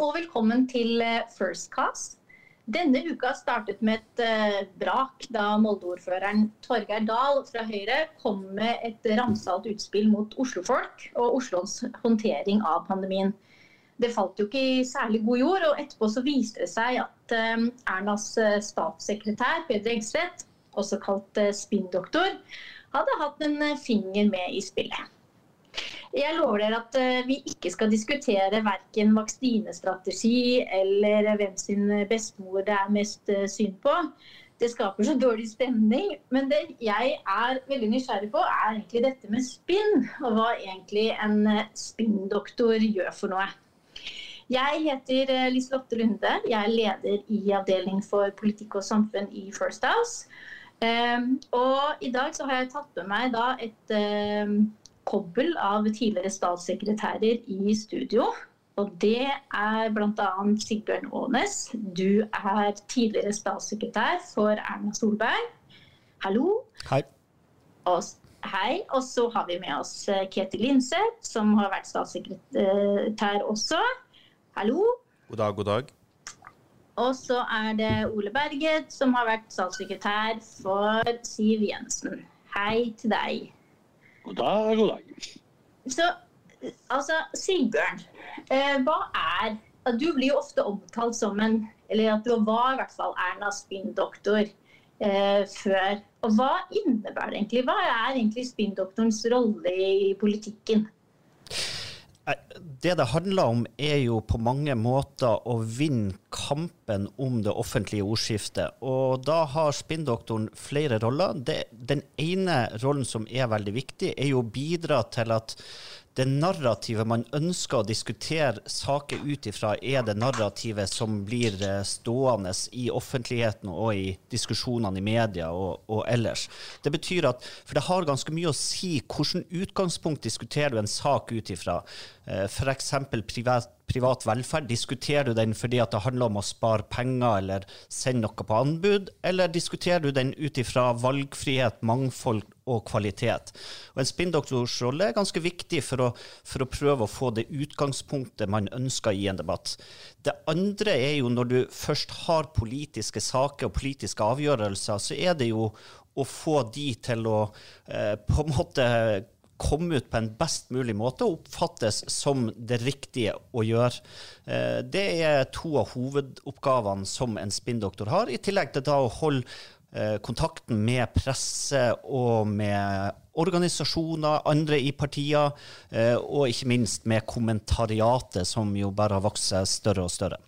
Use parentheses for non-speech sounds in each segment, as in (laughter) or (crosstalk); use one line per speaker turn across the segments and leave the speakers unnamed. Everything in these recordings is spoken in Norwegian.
og velkommen til eh, First Cast. Denne uka startet med et uh, brak da Molde-ordføreren Torgeir Dahl fra Høyre kom med et ramsalt utspill mot oslofolk og Oslos håndtering av pandemien. Det falt jo ikke i særlig god jord, og etterpå så viste det seg at uh, Ernas statssekretær Peder Eggseth, også kalt spinndoktor, hadde hatt en finger med i spillet. Jeg lover dere at eh, vi ikke skal diskutere verken vaksinestrategi eller hvem sin bestemor det er mest eh, synd på. Det skaper så dårlig stemning. Men det jeg er veldig nysgjerrig på, er egentlig dette med spinn. Og hva egentlig en eh, spinndoktor gjør for noe. Jeg heter Liselotte Lunde. Jeg er leder i avdeling for politikk og samfunn i First House. og i dag så har jeg tatt med meg da et kobbel av tidligere statssekretærer i studio. Og det er bl.a. Sigbjørn Aanes. Du er tidligere statssekretær for Erna Solberg. Hallo.
Hei.
Og, hei. Og så har vi med oss eh, Ketil Linseth, som har vært statssekretær også. Hallo.
God dag, god dag.
Og så er det Ole Berget, som har vært statssekretær for Siv Jensen. Hei til deg.
God dag, god dag.
Så altså, Sigbjørn, eh, hva er Du blir jo ofte omtalt som en Eller at du var i hvert fall Ernas spinndoktor eh, før. Og hva innebærer det egentlig? Hva er egentlig spinndoktorens rolle i politikken?
Det det handler om, er jo på mange måter å vinne kampen om det offentlige ordskiftet. Og da har spinndoktoren flere roller. Det, den ene rollen som er veldig viktig, er jo å bidra til at det narrativet man ønsker å diskutere saker ut ifra, er det narrativet som blir eh, stående i offentligheten og i diskusjonene i media og, og ellers. Det betyr at, For det har ganske mye å si hvilket utgangspunkt diskuterer du en sak ut ifra. Eh, F.eks. privat privat velferd? Diskuterer du den fordi at det handler om å spare penger eller sende noe på anbud, eller diskuterer du den ut ifra valgfrihet, mangfold og kvalitet? Og En spinndoktors rolle er ganske viktig for å, for å prøve å få det utgangspunktet man ønsker i en debatt. Det andre er jo når du først har politiske saker og politiske avgjørelser, så er det jo å få de til å eh, på en måte komme ut på en best mulig måte og oppfattes som det riktige å gjøre. Eh, det er to av hovedoppgavene som en spinndoktor har, i tillegg til å holde eh, kontakten med presse og med organisasjoner, andre i partier, eh, og ikke minst med kommentariatet, som jo bare har vokst seg større og større.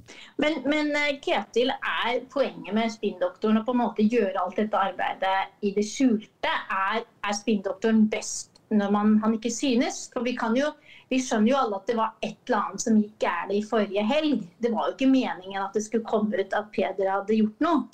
Men, men Ketil, er poenget med spinndoktoren å på en måte gjøre alt dette arbeidet i det skjulte? Er, er spinndoktoren best når man, han ikke synes. For vi, jo, vi, skjønner jo alle at det var et eller annet som gikk galt i forrige helg. Det var jo ikke meningen at det skulle komme ut at Peder hadde gjort noe.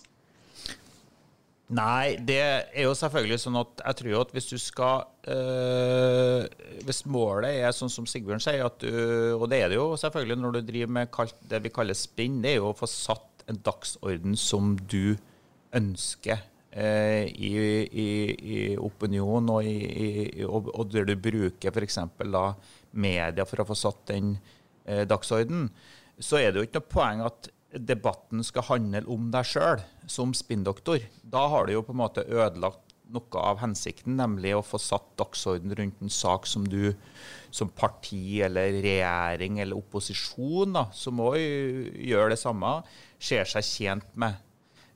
Nei, det er jo selvfølgelig sånn at jeg tror at hvis du skal øh, Hvis målet er sånn som Sigbjørn sier, du, og det er det jo selvfølgelig når du driver med det vi kaller spinn, det er jo å få satt en dagsorden som du ønsker i, i, i opinion og, og, og, der du bruker f.eks. media for å få satt den eh, dagsorden, så er det jo ikke noe poeng at debatten skal handle om deg sjøl som spinndoktor. Da har du jo på en måte ødelagt noe av hensikten, nemlig å få satt dagsorden rundt en sak som du som parti eller regjering eller opposisjon, da, som òg gjør det samme, ser seg tjent med.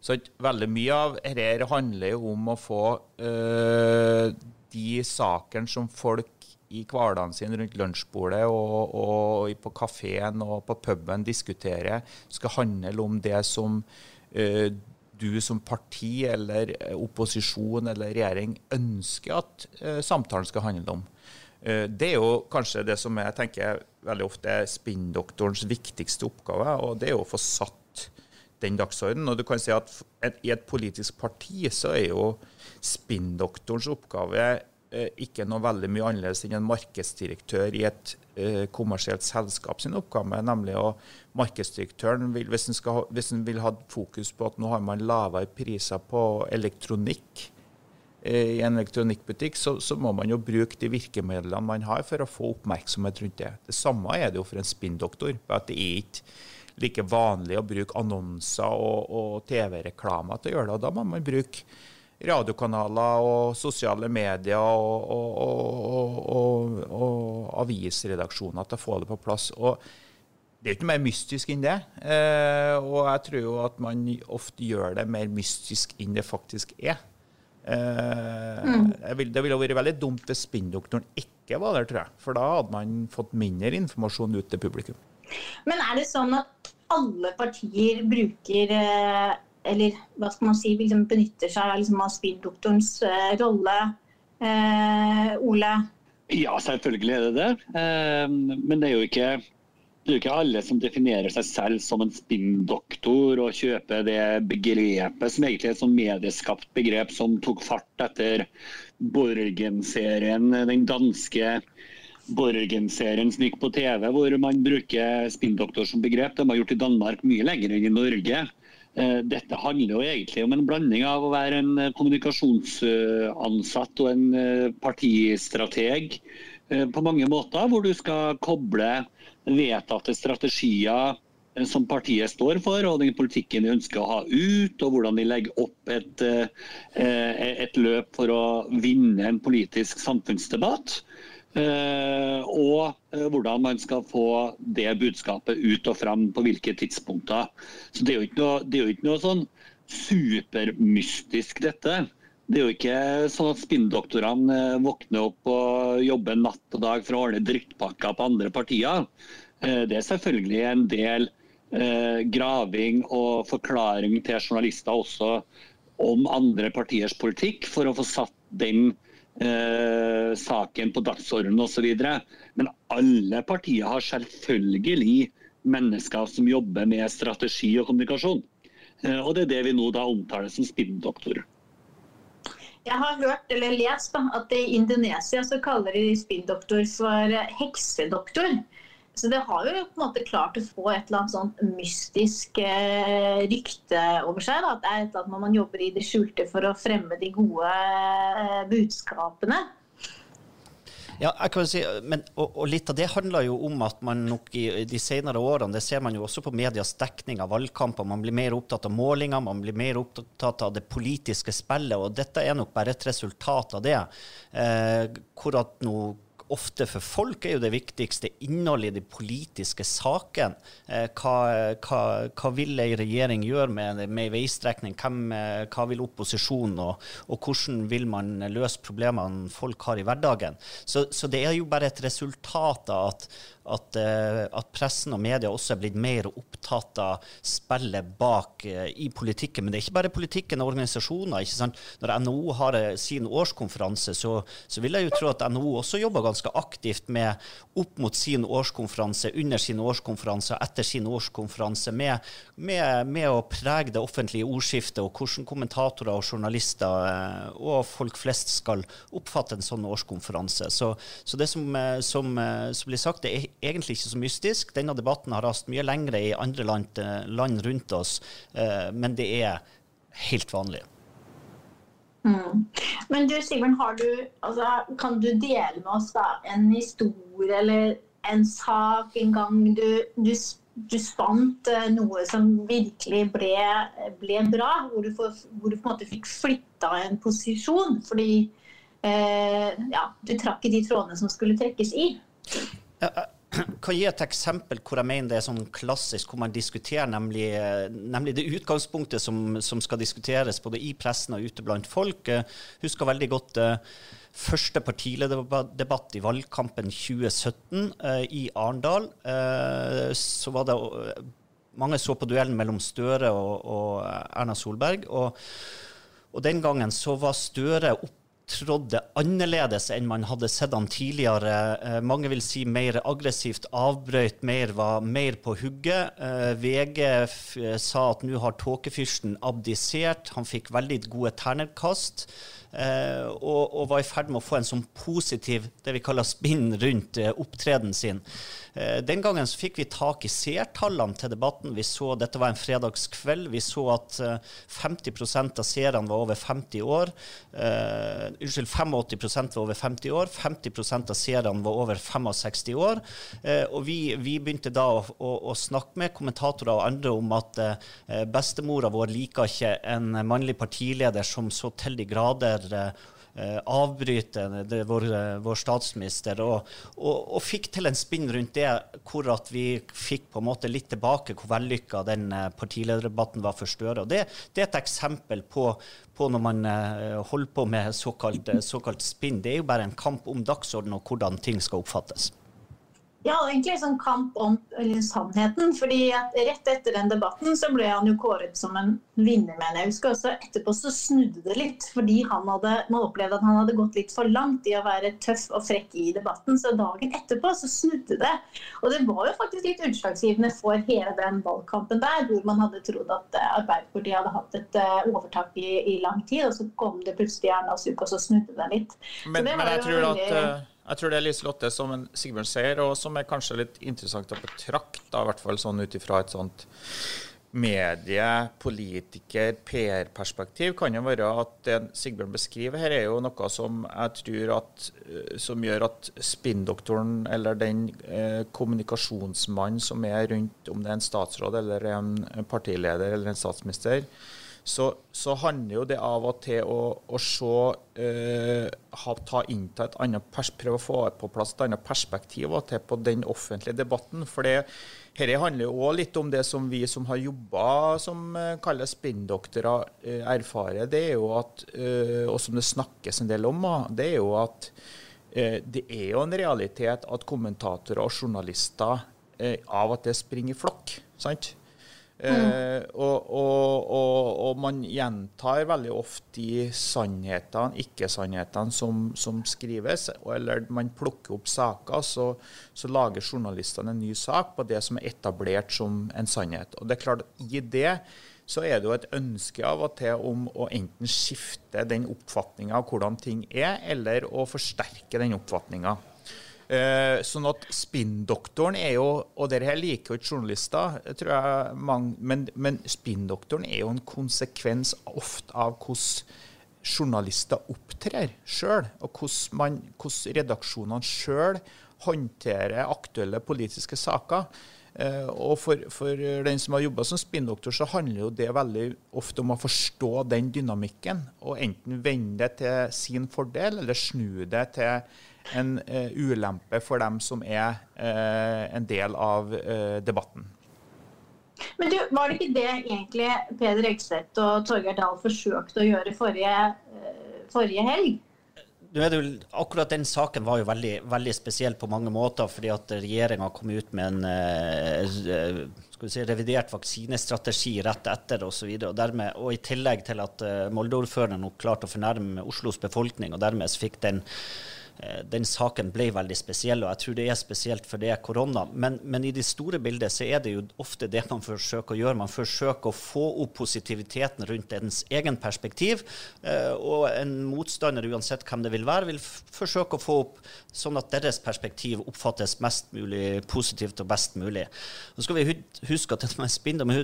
Så veldig mye av dette handler jo om å få øh, de sakene som folk i hverdagen sin rundt lunsjbordet og, og på kafeen og på puben diskuterer, skal handle om det som øh, du som parti eller opposisjon eller regjering ønsker at uh, samtalen skal handle om. Det er jo kanskje det som jeg tenker veldig ofte er spinndoktorens viktigste oppgave, og det er jo å få satt den dagsordenen. Og du kan si at i et politisk parti så er jo spinndoktorens oppgave eh, ikke noe veldig mye annerledes enn en markedsdirektør i et eh, kommersielt selskap sin oppgave, nemlig å markedsdirektøren vil, hvis, en vil ha fokus på at nå har man lavere priser på elektronikk, i en elektronikkbutikk, så, så, må man jo bruke de virkemidlene man har for å få oppmerksomhet rundt det. Det samme er det jo for en spinndoktor. at Det er ikke like vanlig å bruke annonser og, og TV-reklamer til å gjøre det. og Da må man bruke radiokanaler og sosiale medier og, og, og, avisredaksjoner til å få det på plass. Og det er ikke mer mystisk enn det. Eh, og jeg tror jo at man ofte gjør det mer mystisk enn det faktisk er. Eh, mm. vil, det ville vært veldig dumt hvis spinndoktoren ikke var der, tror jeg. For da hadde man fått mindre informasjon ut til publikum.
Men er det sånn at alle partier bruker eh, Eller hva skal man si, liksom benytter seg liksom, av spinndoktorens eh, rolle? Eh, Ole?
Ja, selvfølgelig er det det. Eh, men det er jo ikke det er ikke alle som definerer seg selv som en spinndoktor og kjøper det begrepet som egentlig er et sånn medieskapt begrep som tok fart etter Borgen-serien, den danske Borgen-serien som gikk på TV, hvor man bruker spinndoktor som begrep. De har gjort i Danmark mye lenger enn i Norge. Eh, dette handler jo egentlig om en blanding av å være en kommunikasjonsansatt og en eh, partistrateg eh, på mange måter, hvor du skal koble vedtatte strategier eh, som partiet står for, og den politikken de ønsker å ha ut, og hvordan de legger opp et, eh, et løp for å vinne en politisk samfunnsdebatt. Eh, og hvordan man skal få det budskapet ut og fram på hvilke tidspunkter. Så Det er jo ikke noe, jo ikke noe sånn supermystisk, dette. Det er jo ikke sånn at spinndoktorene eh, våkner opp og jobber natt og dag for å ordne drittpakker på andre partier. Eh, det er selvfølgelig en del eh, graving og forklaring til journalister også om andre partiers politikk, for å få satt den eh, saken på dagsordenen osv. Men alle partier har selvfølgelig mennesker som jobber med strategi og kommunikasjon. Eh, og det er det vi nå da omtaler som spinndoktorer.
Jeg har hørt eller lest da, at i Indonesia så kaller de spinndoktor for heksedoktor. Så det har jo på en måte klart å få et eller annet sånn mystisk eh, rykte over seg. Da. At det er et eller annet man jobber i det skjulte for å fremme de gode eh, budskapene.
Ja, jeg kan si, men, og, og, Litt av det handler jo om at man nok i de senere årene, det ser man jo også på medias dekning av valgkamper, man blir mer opptatt av målinger, man blir mer opptatt av det politiske spillet. og Dette er nok bare et resultat av det. Eh, hvor at nå ofte for folk er jo det viktigste innholdet i de politiske sakene. Eh, hva, hva, hva, vil ei regjering gjøre med, med ei veistrekning? Hvem, eh, hva vil opposisjonen, og, og, hvordan vil man løse problemene folk har i hverdagen? Så, så det er jo bare et resultat av at, at, uh, at, pressen og media også er blitt mer opptatt av spillet bak i politikken. Men det er ikke bare politikken og organisasjoner. ikke sant? Når NHO har sin årskonferanse, så, så, vil jeg jo tro at NHO også jobber ganske aktivt med opp mot sin årskonferanse, under sin årskonferanse og etter sin årskonferanse, med, med, med, å prege det offentlige ordskiftet og hvordan kommentatorer og journalister og folk flest skal oppfatte en sånn årskonferanse. Så, så det som, som, som blir sagt, det er egentlig ikke så mystisk. Denne debatten har rast mye lengre i andre land, eh, land rundt oss, eh, men det er helt vanlig.
Mm. Men du Sigbjørn, altså, kan du dele med oss da, en historie eller en sak en gang du, du, du spant uh, noe som virkelig ble, ble bra? Hvor du, for, hvor du, på en måte fikk flytta en posisjon fordi eh, ja, du trakk i de trådene som skulle trekkes i?
Ja, kan gi et eksempel hvor jeg mener det er sånn klassisk, hvor man diskuterer nemlig, nemlig det utgangspunktet som, som, skal diskuteres både i pressen og ute blant folk. Jeg husker veldig godt eh, første partilederdebatt i valgkampen 2017 uh, eh, i Arendal. Eh, det Mange så på duellen mellom Støre og, og Erna Solberg. og og Den gangen så var Støre opp opptrådte annerledes enn man hadde sett han tidligere. Eh, mange vil si mer aggressivt, avbrøt mer, var mer på hugget. Eh, VG sa at nå har tåkefyrsten abdisert. Han fikk veldig gode ternekast. Eh, og, og, var i ferd med å få en sånn positiv det vi kaller spinn rundt eh, opptredenen sin. Eh, den gangen så fikk vi tak i seertallene til debatten. Vi så, Dette var en fredagskveld. Vi så at 50% av seerne var over 50 år. Unnskyld, 85 var over 50 år. 50% av seerne var over 65 år. Og vi, vi, begynte da å, å, å, snakke med kommentatorer og andre om at bestemora vår liker ikke en mannlig partileder som så til de grader eh, avbryte vår, vår, statsminister, og, og, og, fikk til en spinn rundt det, hvor at vi fikk på en måte litt tilbake hvor vellykka den eh, partilederdebatten var for Støre. Det, det, er et eksempel på, på når man eh, holder på med såkalt, såkalt spinn. Det er jo bare en kamp om dagsorden og hvordan ting skal oppfattes.
Ja, egentlig sånn kamp om sannheten. fordi Rett etter den debatten så ble han jo kåret som en vinner, mener jeg. husker også Etterpå så snudde det litt, fordi han hadde, man opplevde at han hadde gått litt for langt i å være tøff og frekk i debatten. Så dagen etterpå så snudde det. Og det var jo faktisk litt utslagsgivende for hele den valgkampen der, hvor man hadde trodd at eh, Arbeiderpartiet hadde hatt et uh, overtak i, i, lang tid, og så kom det plutselig Erna Suk, og så snudde det litt.
Men, men jeg tror veldig... at uh jeg tror det er Liselotte som en Sigbjørn sier, og som er kanskje litt interessant å betrakte, i hvert fall sånn ut ifra et sånt medie-, politiker-, PR-perspektiv, kan jo være at det Sigbjørn beskriver her, er jo noe som jeg tror at, eh, som gjør at spinndoktoren, eller den eh, kommunikasjonsmannen som er rundt, om det er en statsråd eller en partileder eller en statsminister, så, så, handler jo det av og til å, å se eh, ha, ta innta et annet pers, Prøve å få på plass et annet perspektiv til på den offentlige debatten. For det, dette handler jo òg litt om det som vi som har jobba som eh, kalles spinndoktorer, eh, erfarer. Det er jo at, eh, og som det snakkes en del om, det er jo at eh, det er jo en realitet at kommentatorer og journalister eh, av og til springer i flokk. sant? Eh, og, og, og, og, man gjentar veldig ofte de sannhetene, ikke-sannhetene som, som, skrives. Eller man plukker opp saker, så, så, lager journalistene en ny sak på det som er etablert som en sannhet. Og det er klart, I det så er det jo et ønske av og til om å enten skifte den oppfatninga av hvordan ting er, eller å forsterke den oppfatninga. Uh, sånn at spinndoktoren er jo Og dere her liker jo ikke journalister, tror jeg mange, men, men spinndoktoren er jo en konsekvens ofte av hvordan journalister opptrer sjøl, og hvordan, redaksjonene sjøl håndterer aktuelle politiske saker. Uh, og for, for, den som har jobba som spinndoktor, så handler jo det veldig ofte om å forstå den dynamikken, og enten vende det til sin fordel, eller snu det til en uh, ulempe for dem som er uh, en del av uh, debatten.
Men du, Var det ikke det egentlig Peder Eggseth og Torgeir Dahl forsøkte å gjøre forrige, forrige helg?
akkurat den saken var jo veldig, veldig spesiell på mange måter, fordi at regjeringa kom ut med en si, revidert vaksinestrategi rett etter osv. Og, og, dermed, og i tillegg til at Molde-ordføreren klarte å fornærme Oslos befolkning, og dermed fikk den Eh, den saken ble veldig spesiell, og jeg tror det er spesielt for det er korona. Men, men, i det store bildet så er det jo ofte det man forsøker å gjøre. Man forsøker å få opp positiviteten rundt ens egen perspektiv. Eh, og en motstander, uansett hvem det vil være, vil forsøke å få opp sånn at deres perspektiv oppfattes mest mulig positivt og best mulig. Så skal vi huske at dette med spindom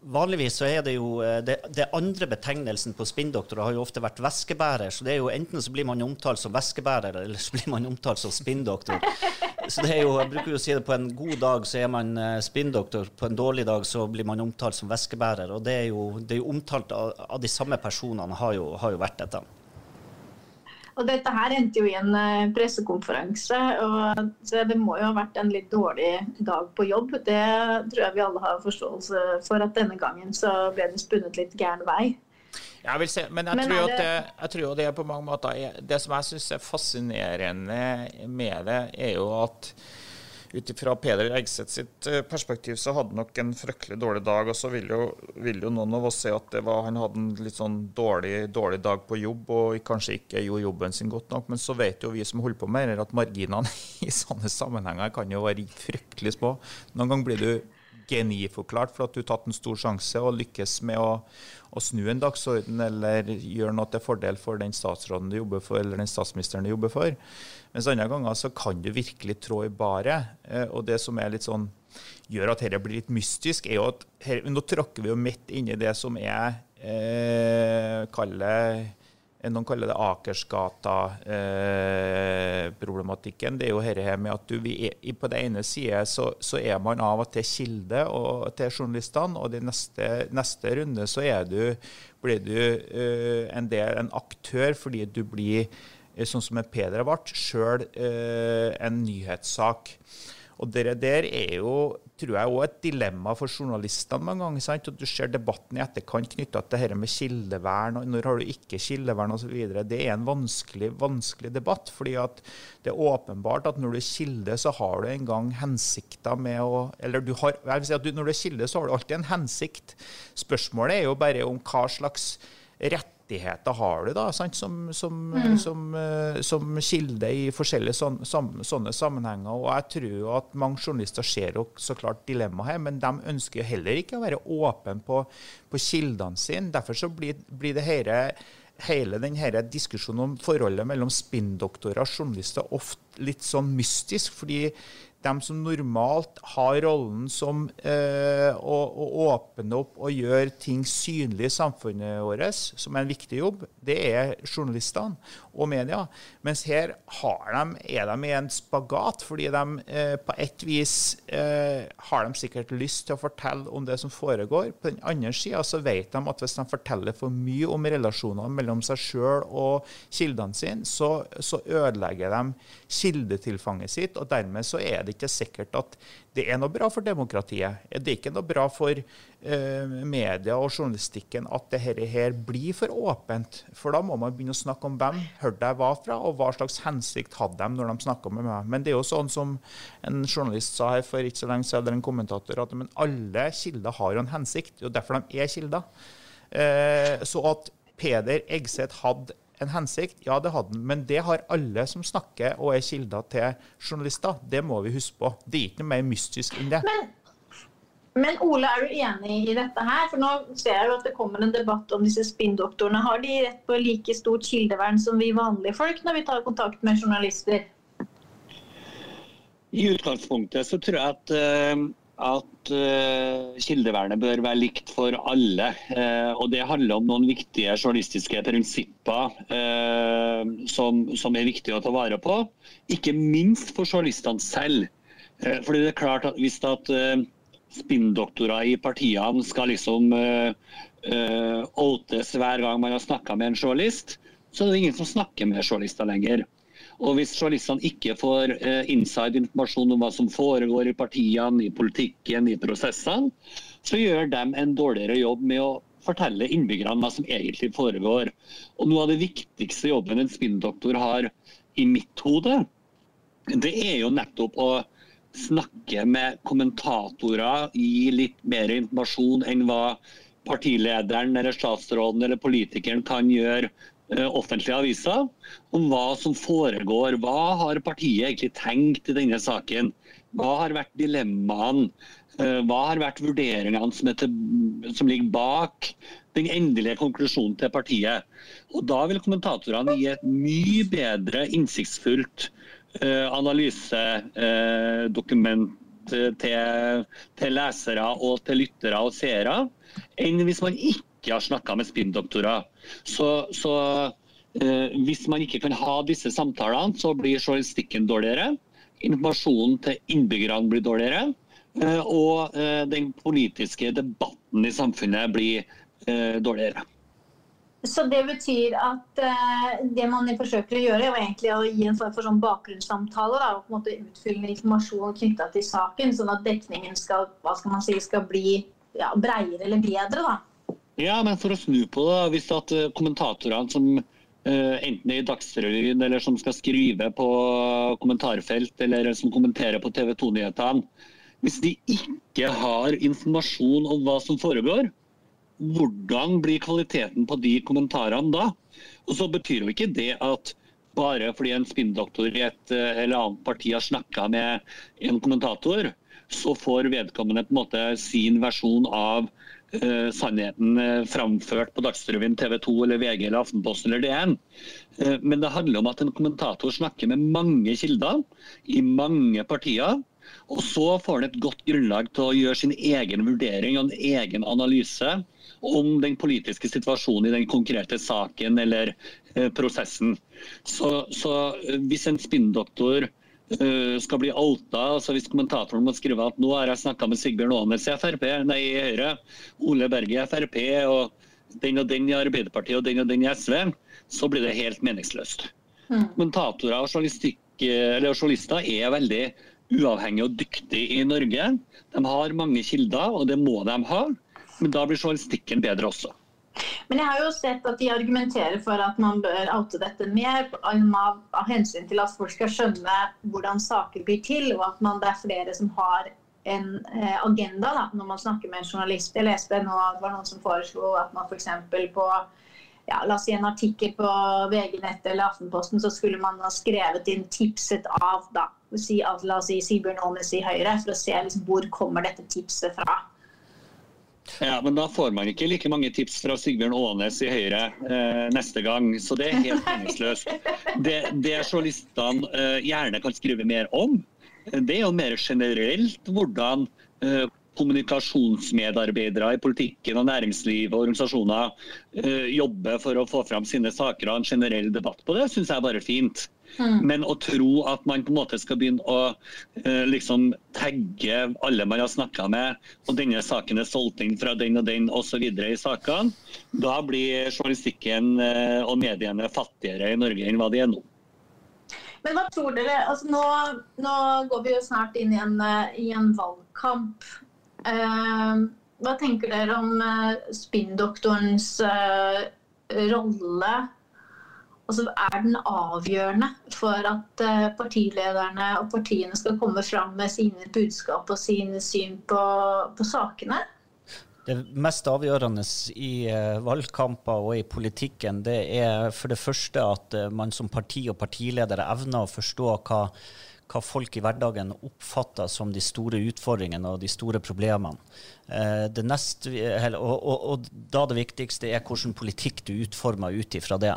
Vanligvis så er det jo eh, det, det andre betegnelsen på spinndoktorer har jo ofte vært væskebærer. Så det er jo enten så blir man omtalt som væskebærer, eller så blir man omtalt som spinndoktor. Så det er jo, Jeg bruker jo å si det på en god dag så er man eh, spinndoktor, på en dårlig dag så blir man omtalt som væskebærer. Og det er jo, det er jo omtalt av, av, de samme personene, har jo, har jo vært dette.
Og dette her endte jo i en eh, pressekonferanse. og så Det må jo ha vært en litt dårlig dag på jobb. Det tror jeg vi alle har forståelse for at denne gangen så ble det spunnet litt gæren vei.
Jeg vil se, men jeg, men tror, det... det, jeg tror det er på mange måter Det som jeg syns er fascinerende med det, er jo at ut ifra Peder Eggseth sitt eh, perspektiv så hadde han nok en fryktelig dårlig dag. Og så vil jo, vil jo noen av oss se at var, han hadde en litt sånn dårlig, dårlig, dag på jobb og kanskje ikke gjorde jobben sin godt nok. Men så vet jo vi som holder på med det, at marginene (laughs) i sånne sammenhenger kan jo være fryktelig små. Noen ganger blir du geniforklart for at du har tatt en stor sjanse og lykkes med å, å snu en dagsorden eller gjøre noe til fordel for den statsråden du jobber for, eller den statsministeren du jobber for. Mens andre ganger så kan du virkelig trå i baret. Eh, og det som er litt sånn gjør at dette blir litt mystisk, er jo at her, nå tråkker vi jo midt inni det som er eh, kaller noen kaller det Akersgata-problematikken. Eh, det er jo dette med at du, er, på det ene sida så, så, er man av og til kilde og, til journalistene, og i neste, neste, runde så du, blir du eh, en, del, en aktør fordi du blir, eh, sånn som Peder ble, sjøl uh, en nyhetssak. Og det der er jo, tror jeg, også et dilemma for journalistene mange ganger. sant? At du ser debatten i etterkant knytta til dette med kildevern, og når har du ikke kildevern osv. Det er en vanskelig, vanskelig debatt. fordi at det er åpenbart at når du er kilde, så har du en gang hensikter med å Eller du har, jeg vil si at du, når du er kilde, så har du alltid en hensikt. Spørsmålet er jo bare om hva slags rett rettigheter har du da, som, som, mm. som, uh, som, kilde i forskjellige sån, sånne sammenhenger. Og jeg tror at mange journalister ser jo så klart dilemmaet her, men de ønsker jo heller ikke å være åpne på, på kildene sine. Derfor så blir, blir det hele, hele denne diskusjonen om forholdet mellom spinndoktorer og journalister ofte litt sånn mystisk. fordi de som normalt har rollen som eh, å, å, åpne opp og gjøre ting synlig i samfunnet vårt, som er en viktig jobb, det er journalistene og media. Mens her de, er de i en spagat, fordi de eh, på et vis eh, har de sikkert lyst til å fortelle om det som foregår. På den andre sida så vet de at hvis de forteller for mye om relasjonene mellom seg sjøl og kildene sine, så, så ødelegger de kildetilfanget sitt, og dermed så er det det ikke sikkert at det er noe bra for demokratiet. Er Det ikke noe bra for uh, media og journalistikken at dette her blir for åpent. For da må man begynne å snakke om hvem hørte jeg var fra, og hva slags hensikt hadde de når de snakka med meg. Men det er jo sånn som en journalist sa her for ikke så lenge siden, eller en kommentator, at men alle kilder har jo en hensikt. Det er jo derfor de er kilder. Uh, så at Peder Egseth hadde en hensikt? Ja, det hadde den. Men det har alle som snakker og er kilder til journalister. Det må vi huske på. Det er ikke noe mer mystisk enn det.
Men, men Ole, er du enig i dette her? For nå ser jeg jo at det kommer en debatt om disse spinndoktorene. Har de rett på like stort kildevern som vi vanlige folk når vi tar kontakt med journalister?
I utgangspunktet så tror jeg at uh at uh, kildevernet bør være likt for alle. Uh, og Det handler om noen viktige journalistiske prinsipper uh, som, som, er viktige å ta vare på. Ikke minst for journalistene selv. fordi det er klart at Hvis at spinndoktorer i partiene skal liksom outes hver gang man har snakka med en journalist, så er det ingen som snakker med journalister lenger. Og hvis journalistene ikke får eh, inside informasjon om hva som foregår i partiene, i politikken, i prosessene, så gjør de en dårligere jobb med å fortelle innbyggerne hva som egentlig foregår. Og Noe av det viktigste jobben en spinndoktor har i mitt hode, det er jo nettopp å snakke med kommentatorer, gi litt mer informasjon enn hva partilederen eller statsråden eller politikeren kan gjøre offentlige aviser om hva som foregår. Hva har partiet egentlig tenkt i denne saken? Hva har vært dilemmaene? Eh, hva har vært vurderingene som, til, som, ligger bak den endelige konklusjonen til partiet? Og Da vil kommentatorene gi et mye bedre innsiktsfullt uh, analysedokument til, til, lesere og til lyttere og seere, enn hvis man ikke har snakka med spinndoktorer. Så, så eh, hvis man ikke kan ha disse samtalene, så blir journalistikken dårligere. Informasjonen til innbyggerne blir dårligere. Eh, og eh, den politiske debatten i samfunnet blir eh, dårligere.
Så det betyr at uh, det man forsøker å gjøre, er egentlig å gi en form for sånn bakgrunnssamtale da, og på en måte utfyllende informasjon knytta til saken, sånn at dekningen skal, hva skal, man si, skal bli ja, breiere eller bedre. da.
Ja, men for å snu på det, hvis at eh, kommentatorene som uh, enten i Dagsrevyen eller som skal skrive på kommentarfelt eller som kommenterer på TV 2-nyhetene, hvis de ikke har informasjon om hva som foregår, hvordan blir kvaliteten på de kommentarene da? Og så betyr jo ikke det at bare fordi en spinndoktor i et eh, eller annet parti har snakka med en kommentator, så får vedkommende på en måte sin versjon av uh, sannheten uh, framført på Dagsrevyen, TV 2 eller VG eller Aftenposten eller DN. Uh, men det handler om at en kommentator snakker med mange kilder i mange partier. Og så får han et godt grunnlag til å gjøre sin egen vurdering og en egen analyse om den politiske situasjonen i den konkrete saken eller eh, prosessen. Så, så, hvis en spinndoktor skal bli outa. altså Hvis kommentatoren må skrive at nå har jeg snakka med Sigbjørn Aanes i Frp, nei i Høyre, Ole Berge i Frp, og den og den i Arbeiderpartiet og den og den i SV, så blir det helt meningsløst. Mm. Kommentatorer og journalister er veldig uavhengige og dyktige i Norge. De har mange kilder, og det må de ha. Men da blir journalistikken bedre også.
Men jeg har jo sett at de argumenterer for at man bør oute dette mer av, av hensyn til at folk skal skjønne hvordan saker blir til, og at man, det er flere som har en eh, agenda da, når man snakker med en journalist. Jeg leste nå det var noen som foreslo at man f.eks. på ja, la oss si en artikkel på VG-nett eller Aftenposten, så skulle man ha skrevet inn tipset av da, si, la oss si Sigbjørn Aanes i Høyre, for å se liksom, hvor kommer dette tipset fra.
Ja, men Da får man ikke like mange tips fra Sigbjørn Aanes i Høyre eh, neste gang. Så det er helt meningsløst. Det, det journalistene eh, gjerne kan skrive mer om, det er jo mer generelt hvordan eh, kommunikasjonsmedarbeidere i politikken og næringsliv og organisasjoner eh, jobber for å få fram sine saker og en generell debatt på det, syns jeg bare er fint. Mm. Men å tro at man på en måte skal begynne å eh, liksom tagge alle man har snakka med, og denne saken er solgt inn fra den og den osv. i sakene, da blir journalistikken eh, og mediene fattigere i Norge enn hva de er nå.
Men hva tror dere, altså nå, nå går vi jo snart inn i en, uh, i en valgkamp. hva tenker dere om spinndoktorens rolle altså er den avgjørende for at eh, partilederne og partiene skal komme fram med sine budskap og sine syn på, på sakene?
Det mest avgjørende i eh, valgkamper og i politikken, det er for det første at eh, man som parti og partileder evner å forstå hva hva folk i hverdagen oppfatter som de store utfordringene og de store problemene. Eh, det nest, og, og, og, da det viktigste er hvilken politikk du utformer ut ifra det.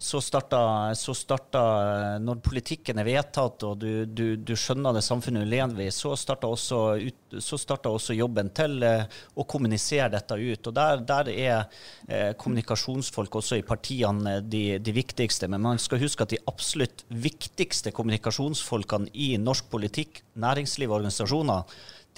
Så starter, så starter, Når politikken er vedtatt og du, du, du skjønner det samfunnet du lever i, så starter også, også, jobben til eh, å kommunisere dette ut. Og Der, der er eh, kommunikasjonsfolk også i partiene de, de viktigste. Men man skal huske at de absolutt viktigste kommunikasjonsfolkene i norsk politikk, næringsliv og organisasjoner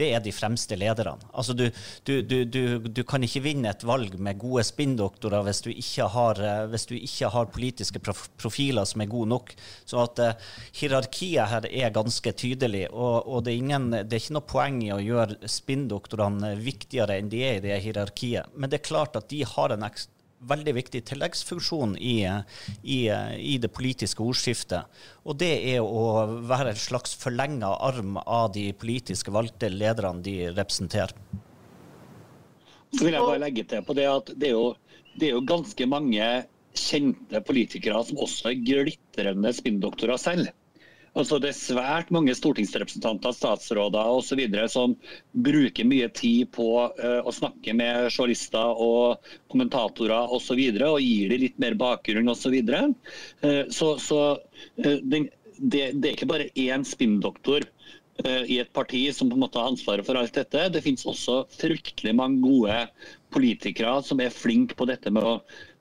det er de fremste lederne. Altså du, du, du, du, kan ikke vinne et valg med gode spinndoktorer hvis, eh, hvis du ikke har, politiske profiler som er gode nok. Så at uh, hierarkiet her er ganske tydelig, og, og det, er ingen, det, er ikke noe poeng i å gjøre spinndoktorene viktigere enn de er i det hierarkiet. Men det er klart at de har en ekstra veldig viktig tilleggsfunksjon i, i, i, det politiske ordskiftet. Og det er å være en slags forlenga arm av de politiske valgte lederne de representerer.
Så vil jeg bare legge til på det at det er jo, det er jo ganske mange kjente politikere som også er glitrende spinndoktorer selv. Altså Det er svært mange stortingsrepresentanter, statsråder osv. som bruker mye tid på uh, å snakke med journalister og kommentatorer osv. Og, så og gir dem litt mer bakgrunn osv. Så, videre. uh, så, så uh, det, det, er ikke bare én spinndoktor i et parti som på en måte har ansvaret for alt dette. Det finnes også fryktelig mange gode politikere som er flinke på dette med å,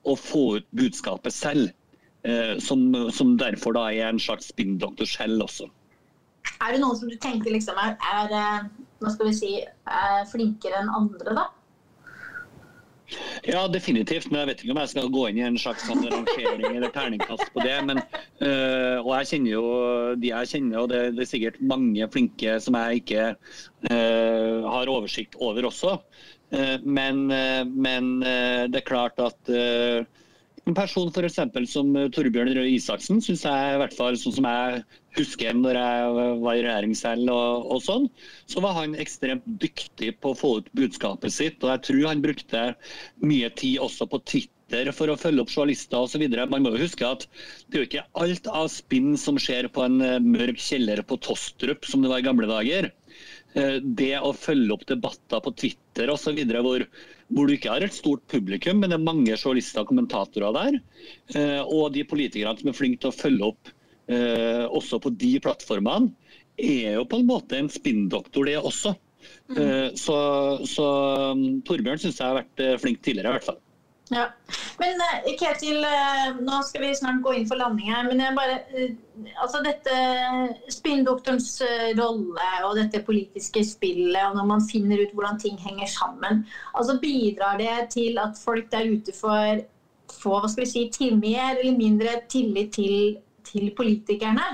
å få ut budskapet selv. Eh, som, som, derfor da er en slags spinndoktor selv også.
Er det noen som du tenker liksom er, er, eh, hva skal vi si, er flinkere enn andre, da?
Ja, definitivt. Men jeg vet ikke om jeg skal gå inn i en slags sånn rangering eller terningkast på det. Men, øh, og jeg kjenner jo de jeg kjenner, og det, det er sikkert mange flinke som jeg ikke øh, har oversikt over også. Men, men det er klart at en person for eksempel, som eh, Torbjørn Røe Isaksen syns jeg, i hvert fall sånn som jeg husker når jeg var i regjering selv, og, og, sånn, så var han ekstremt dyktig på å få ut budskapet sitt. og Jeg tror han brukte mye tid også på Twitter for å følge opp journalister osv. Man må jo huske at det er jo ikke alt av spinn som skjer på en eh, mørk kjeller på Tostrup, som det var i gamle dager. Eh, det å følge opp debatter på Twitter osv. Hvor, hvor du ikke har et stort publikum, men det er mange journalister og kommentatorer der. Eh, og de politikerne som er flinke til å følge opp eh, også på de plattformene, er jo på en måte en spinndoktor, det også. Mm. Så, så um, Torbjørn syns jeg har vært flink tidligere, i hvert fall.
Ja. Men eh, Ketil, eh, nå skal vi snart gå inn for landing her. Men bare, eh, altså dette spinndoktorens rolle og dette politiske spillet, og når man finner ut hvordan ting henger sammen, altså bidrar det til at folk der ute får, får hva skal vi si, til mer eller mindre tillit til, til politikerne?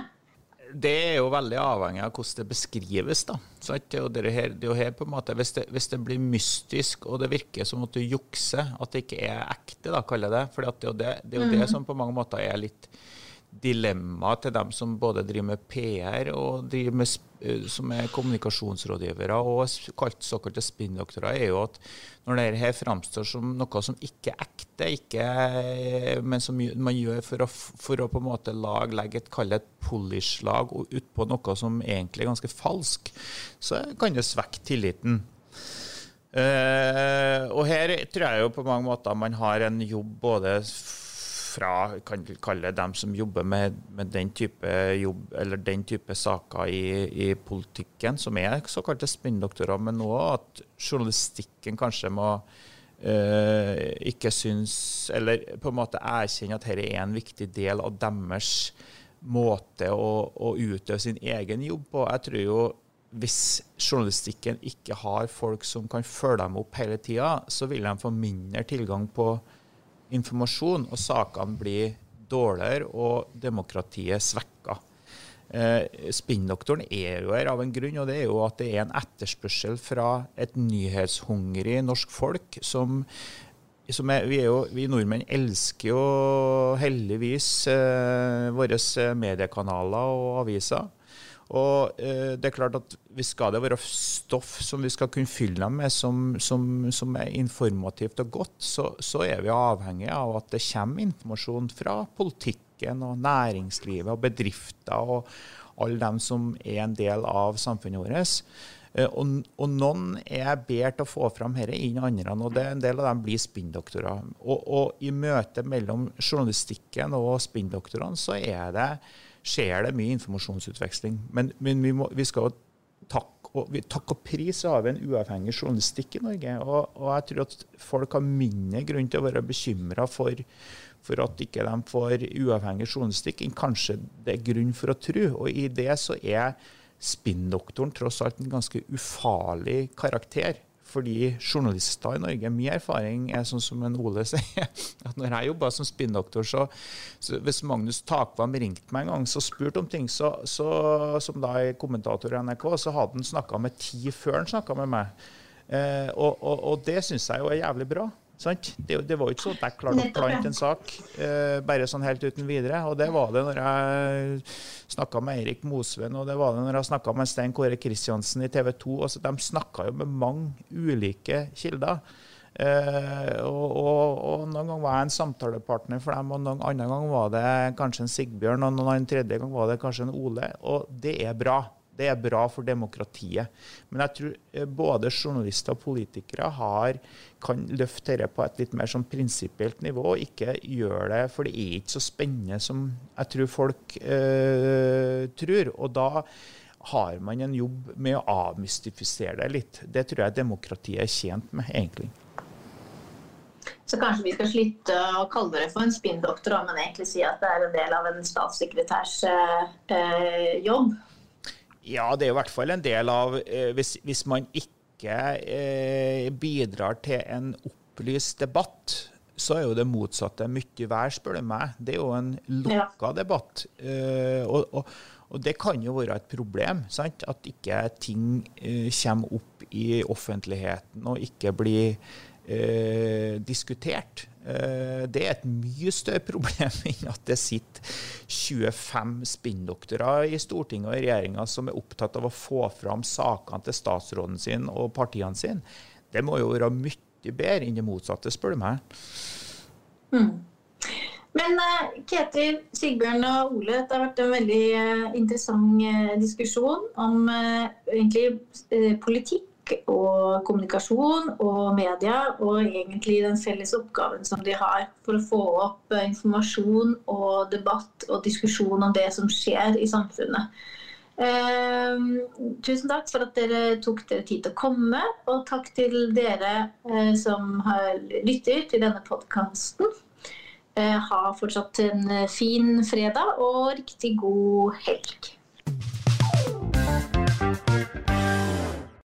det er jo veldig avhengig av hvordan det beskrives. da. Det er her, det er her på en måte, hvis det, hvis det, blir mystisk og det virker som at du jukser, at det ikke er ekte, da, kaller jeg det. For det, det, det, er jo det mm. som på mange måter er litt dilemma til dem som både driver med PR og driver med, eh, som er kommunikasjonsrådgivere og kalt såkalte spinndoktorer, er jo at når dette her framstår som noe som ikke er ekte, ikke, men som man gjør for å, for å på en måte lag, legge et, kalle et polish-lag utpå noe som egentlig er ganske falsk, så kan det svekke tilliten. Uh, og her tror jeg jo på mange måter man har en jobb både fra kan kalle dem som jobber med, med, den type jobb eller den type saker i, i politikken, som er såkalte spinndoktorer, men òg at journalistikken kanskje må uh, ikke synes Eller på en måte erkjenne at dette er en viktig del av deres måte å, å utøve sin egen jobb på. Jeg tror jo hvis journalistikken ikke har folk som kan følge dem opp hele tida, så vil de få mindre tilgang på informasjon, og sakene blir dårligere og demokratiet svekka. Eh, Spinndoktoren er jo her av en grunn, og det er jo at det er en etterspørsel fra et nyhetshungrig norsk folk som, som er, vi, er jo, vi, nordmenn elsker jo heldigvis eh, våre mediekanaler og aviser. Og eh, det er klart at hvis skal det være stoff som vi skal kunne fylle dem med, som, som, som er informativt og godt, så, så, er vi avhengig av at det kommer informasjon fra politikken og næringslivet og bedrifter og alle dem som er en del av samfunnet vårt. Eh, og, og, noen er bedre til å få fram dette enn andre, og det, en del av dem blir spinndoktorer. Og, og i møtet mellom journalistikken og spinndoktorene så er det skjer det mye informasjonsutveksling. Men, men vi, må, vi, skal jo takk og, takk og pris har vi en uavhengig journalistikk i Norge. Og, og, jeg tror at folk har mindre grunn til å være bekymra for, for, at ikke de får uavhengig journalistikk, enn kanskje det er grunn for å tro. Og i det så er spinndoktoren tross alt en ganske ufarlig karakter fordi journalister i Norge Min erfaring er sånn som en Ole (laughs) sier, at når jeg jobba som spinndoktor, så, så, hvis Magnus Takvam ringte meg en gang og spurte om ting, så, så, som da er kommentator i NRK, så hadde han snakka med ti før han snakka med meg. Eh, og, og, og, det syns jeg jo er jævlig bra. Det, det, var jo ikke sånn at jeg klarte å plante en sak eh, bare sånn helt uten videre. Og det var det når jeg snakka med Eirik Mosveen, og det var det når jeg snakka med Stein Kåre Kristiansen i TV 2. Altså, de snakka jo med mange ulike kilder. Eh, og, og, og, noen ganger var jeg en samtalepartner for dem, og noen andre ganger var det kanskje en Sigbjørn, og noen tredje gang var det kanskje en Ole. Og det er bra. Det er bra for demokratiet. Men jeg tror eh, både journalister og politikere har, kan løfte dette på et litt mer sånn prinsipielt nivå, og ikke gjøre det For det er ikke så spennende som jeg tror folk øh, tror. Og da har man en jobb med å avmystifisere det litt. Det tror jeg demokratiet er tjent med, egentlig.
Så kanskje vi skal slutte å kalle det for en spinndoktor, men egentlig si at det er en del av en statssekretærs øh, jobb.
Ja, det er i hvert fall en del av eh, hvis, hvis, man ikke eh, bidrar til en opplyst debatt, så er jo det motsatte mye vær, spør du meg. Det er jo en lukka ja. debatt. Eh, og, og, og, det kan jo være et problem, sant? at ikke ting eh, kommer opp i offentligheten og ikke blir eh, diskutert. Eh, det er et mye større problem (laughs) enn at det sitter 25 spinndoktorer i Stortinget og i regjeringa som er opptatt av å få fram sakene til statsråden sin og partiene sine. Det må jo være mye bedre enn det motsatte, spør du meg.
Mm. Men uh, Ketil, Sigbjørn og Ole, det har vært en veldig uh, interessant diskusjon om egentlig politikk og kommunikasjon og media, og egentlig den felles oppgaven som de har for å få opp informasjon og debatt og diskusjon om det som skjer i samfunnet. Eh, tusen takk for at dere tok dere tid til å komme, og takk til dere eh, som har lytter til denne podkasten. Eh, ha fortsatt en fin fredag og riktig god helg.